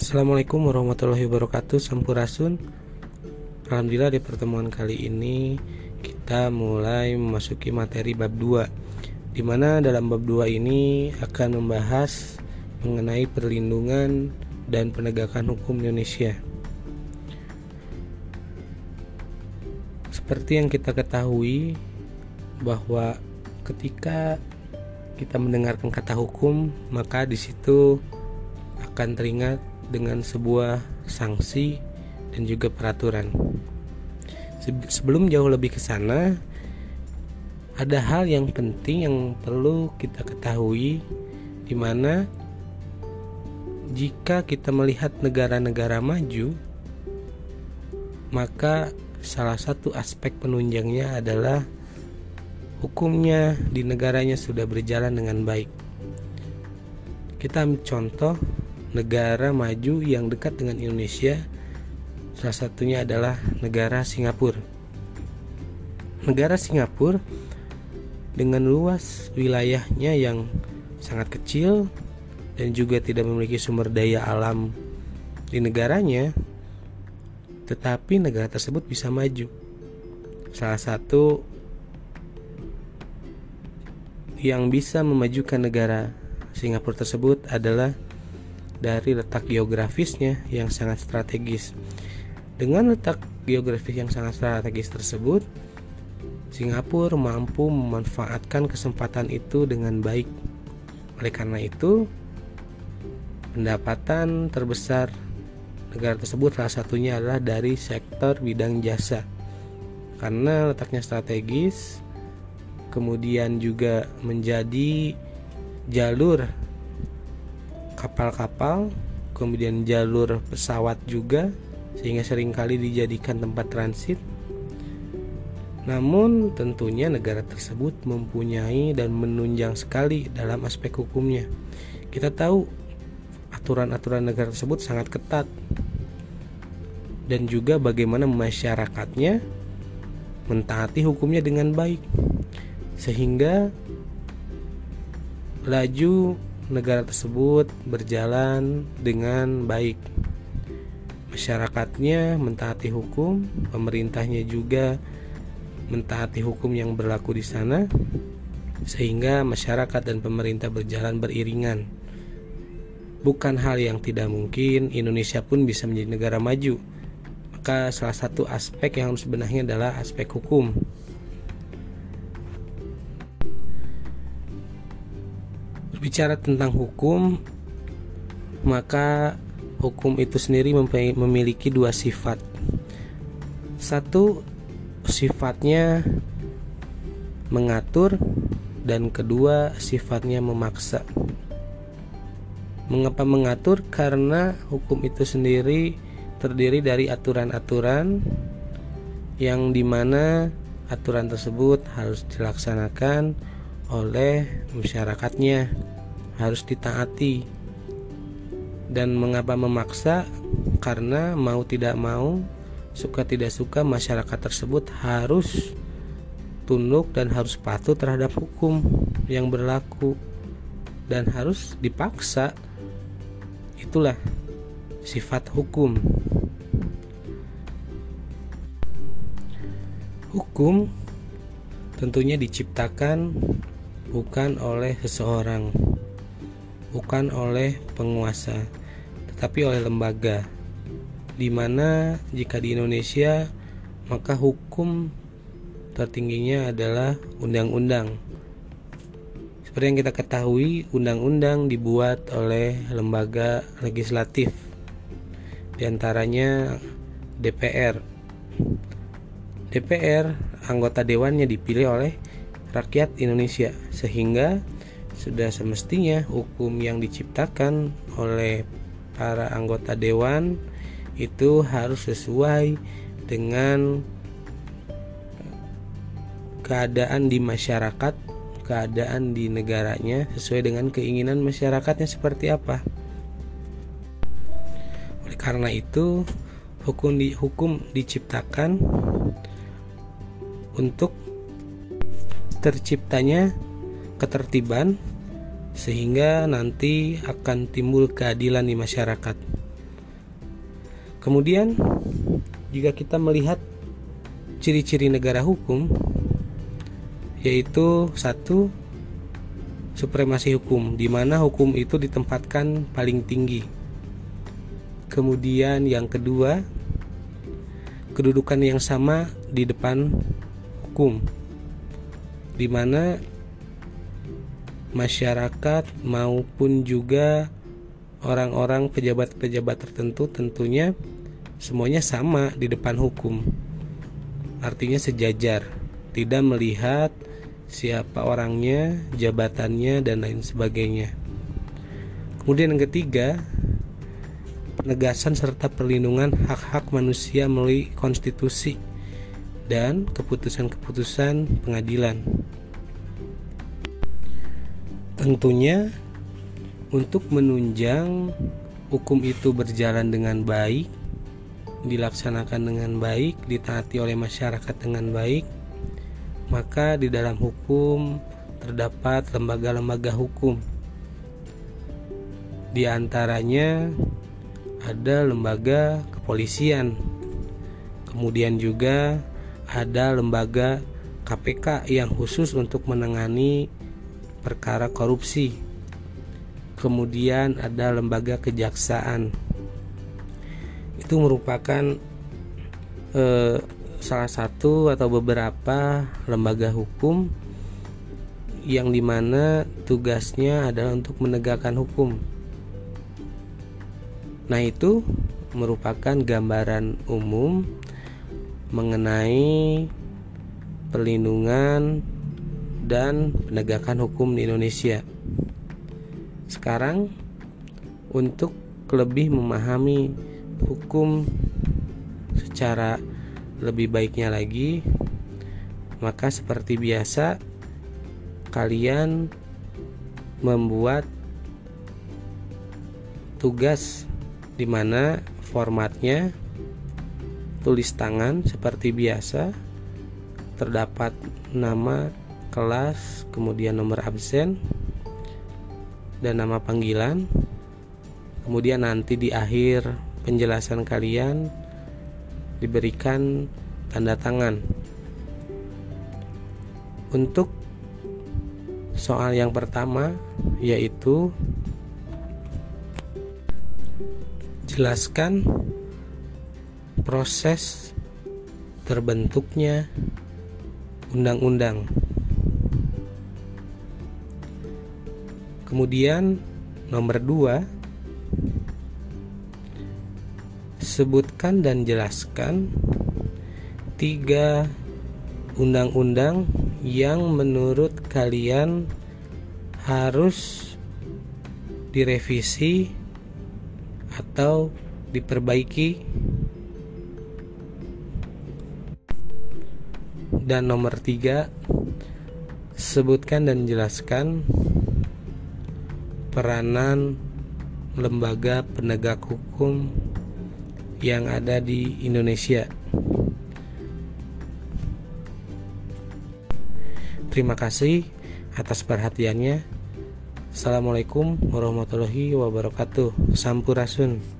Assalamualaikum warahmatullahi wabarakatuh Sampurasun. Alhamdulillah di pertemuan kali ini Kita mulai memasuki materi bab 2 Di mana dalam bab 2 ini akan membahas Mengenai perlindungan dan penegakan hukum Indonesia. Seperti yang kita ketahui Bahwa ketika kita mendengarkan kata hukum Maka di situ akan teringat dengan sebuah sanksi dan juga peraturan. Sebelum jauh lebih ke sana, ada hal yang penting yang perlu kita ketahui di mana jika kita melihat negara-negara maju, maka salah satu aspek penunjangnya adalah hukumnya di negaranya sudah berjalan dengan baik. Kita ambil contoh negara maju yang dekat dengan Indonesia salah satunya adalah negara Singapura. Negara Singapura dengan luas wilayahnya yang sangat kecil dan juga tidak memiliki sumber daya alam di negaranya, tetapi negara tersebut bisa maju. Salah satu yang bisa memajukan negara Singapura tersebut adalah dari letak geografisnya yang sangat strategis. Dengan letak geografis yang sangat strategis tersebut, Singapura mampu memanfaatkan kesempatan itu dengan baik. Oleh karena itu, pendapatan terbesar negara tersebut salah satunya adalah dari sektor bidang jasa. Karena letaknya strategis, kemudian juga menjadi jalur kapal-kapal, kemudian jalur pesawat juga, sehingga sering kali dijadikan tempat transit. Namun, tentunya negara tersebut mempunyai dan menunjang sekali dalam aspek hukumnya. Kita tahu aturan-aturan negara tersebut sangat ketat, dan juga bagaimana masyarakatnya mentaati hukumnya dengan baik, sehingga laju negara tersebut berjalan dengan baik. Masyarakatnya mentaati hukum, pemerintahnya juga mentaati hukum yang berlaku di sana, sehingga masyarakat dan pemerintah berjalan beriringan. Bukan hal yang tidak mungkin Indonesia pun bisa menjadi negara maju. Maka salah satu aspek yang harus sebenarnya adalah aspek hukum. Berbicara tentang hukum, maka hukum itu sendiri memiliki dua sifat. Satu, sifatnya mengatur, dan kedua, sifatnya memaksa. Mengapa mengatur? Karena hukum itu sendiri terdiri dari aturan-aturan yang di mana aturan tersebut harus dilaksanakan oleh masyarakatnya harus ditaati. Dan mengapa memaksa? Karena mau tidak mau suka tidak suka masyarakat tersebut harus tunduk dan harus patuh terhadap hukum yang berlaku dan harus dipaksa. Itulah sifat hukum. Hukum tentunya diciptakan bukan oleh seseorang, bukan oleh penguasa, tetapi oleh lembaga. Di mana jika di Indonesia maka hukum tertingginya adalah undang-undang. Seperti yang kita ketahui, undang-undang dibuat oleh lembaga legislatif. Di antaranya DPR. DPR anggota dewannya dipilih oleh rakyat Indonesia sehingga sudah semestinya hukum yang diciptakan oleh para anggota dewan itu harus sesuai dengan keadaan di masyarakat, keadaan di negaranya sesuai dengan keinginan masyarakatnya seperti apa. Oleh karena itu, hukum di hukum diciptakan untuk terciptanya ketertiban sehingga nanti akan timbul keadilan di masyarakat. Kemudian jika kita melihat ciri-ciri negara hukum yaitu satu supremasi hukum di mana hukum itu ditempatkan paling tinggi. Kemudian yang kedua kedudukan yang sama di depan hukum di mana masyarakat maupun juga orang-orang pejabat-pejabat tertentu tentunya semuanya sama di depan hukum. Artinya sejajar, tidak melihat siapa orangnya, jabatannya dan lain sebagainya. Kemudian yang ketiga, penegasan serta perlindungan hak-hak manusia melalui konstitusi dan keputusan-keputusan pengadilan. Tentunya untuk menunjang hukum itu berjalan dengan baik, dilaksanakan dengan baik, ditaati oleh masyarakat dengan baik, maka di dalam hukum terdapat lembaga-lembaga hukum. Di antaranya ada lembaga kepolisian, kemudian juga ada lembaga KPK yang khusus untuk menangani perkara korupsi. Kemudian ada lembaga kejaksaan. Itu merupakan eh, salah satu atau beberapa lembaga hukum yang di mana tugasnya adalah untuk menegakkan hukum. Nah itu merupakan gambaran umum mengenai perlindungan dan penegakan hukum di Indonesia. Sekarang untuk lebih memahami hukum secara lebih baiknya lagi, maka seperti biasa kalian membuat tugas di mana formatnya tulis tangan seperti biasa terdapat nama kelas kemudian nomor absen dan nama panggilan. Kemudian nanti di akhir penjelasan kalian diberikan tanda tangan. Untuk soal yang pertama yaitu jelaskan proses terbentuknya undang-undang. Kemudian nomor dua Sebutkan dan jelaskan Tiga undang-undang yang menurut kalian harus direvisi atau diperbaiki. Dan nomor tiga sebutkan dan jelaskan peranan lembaga penegak hukum yang ada di Indonesia. Terima kasih atas perhatiannya. Assalamualaikum warahmatullahi wabarakatuh. Sampurasun.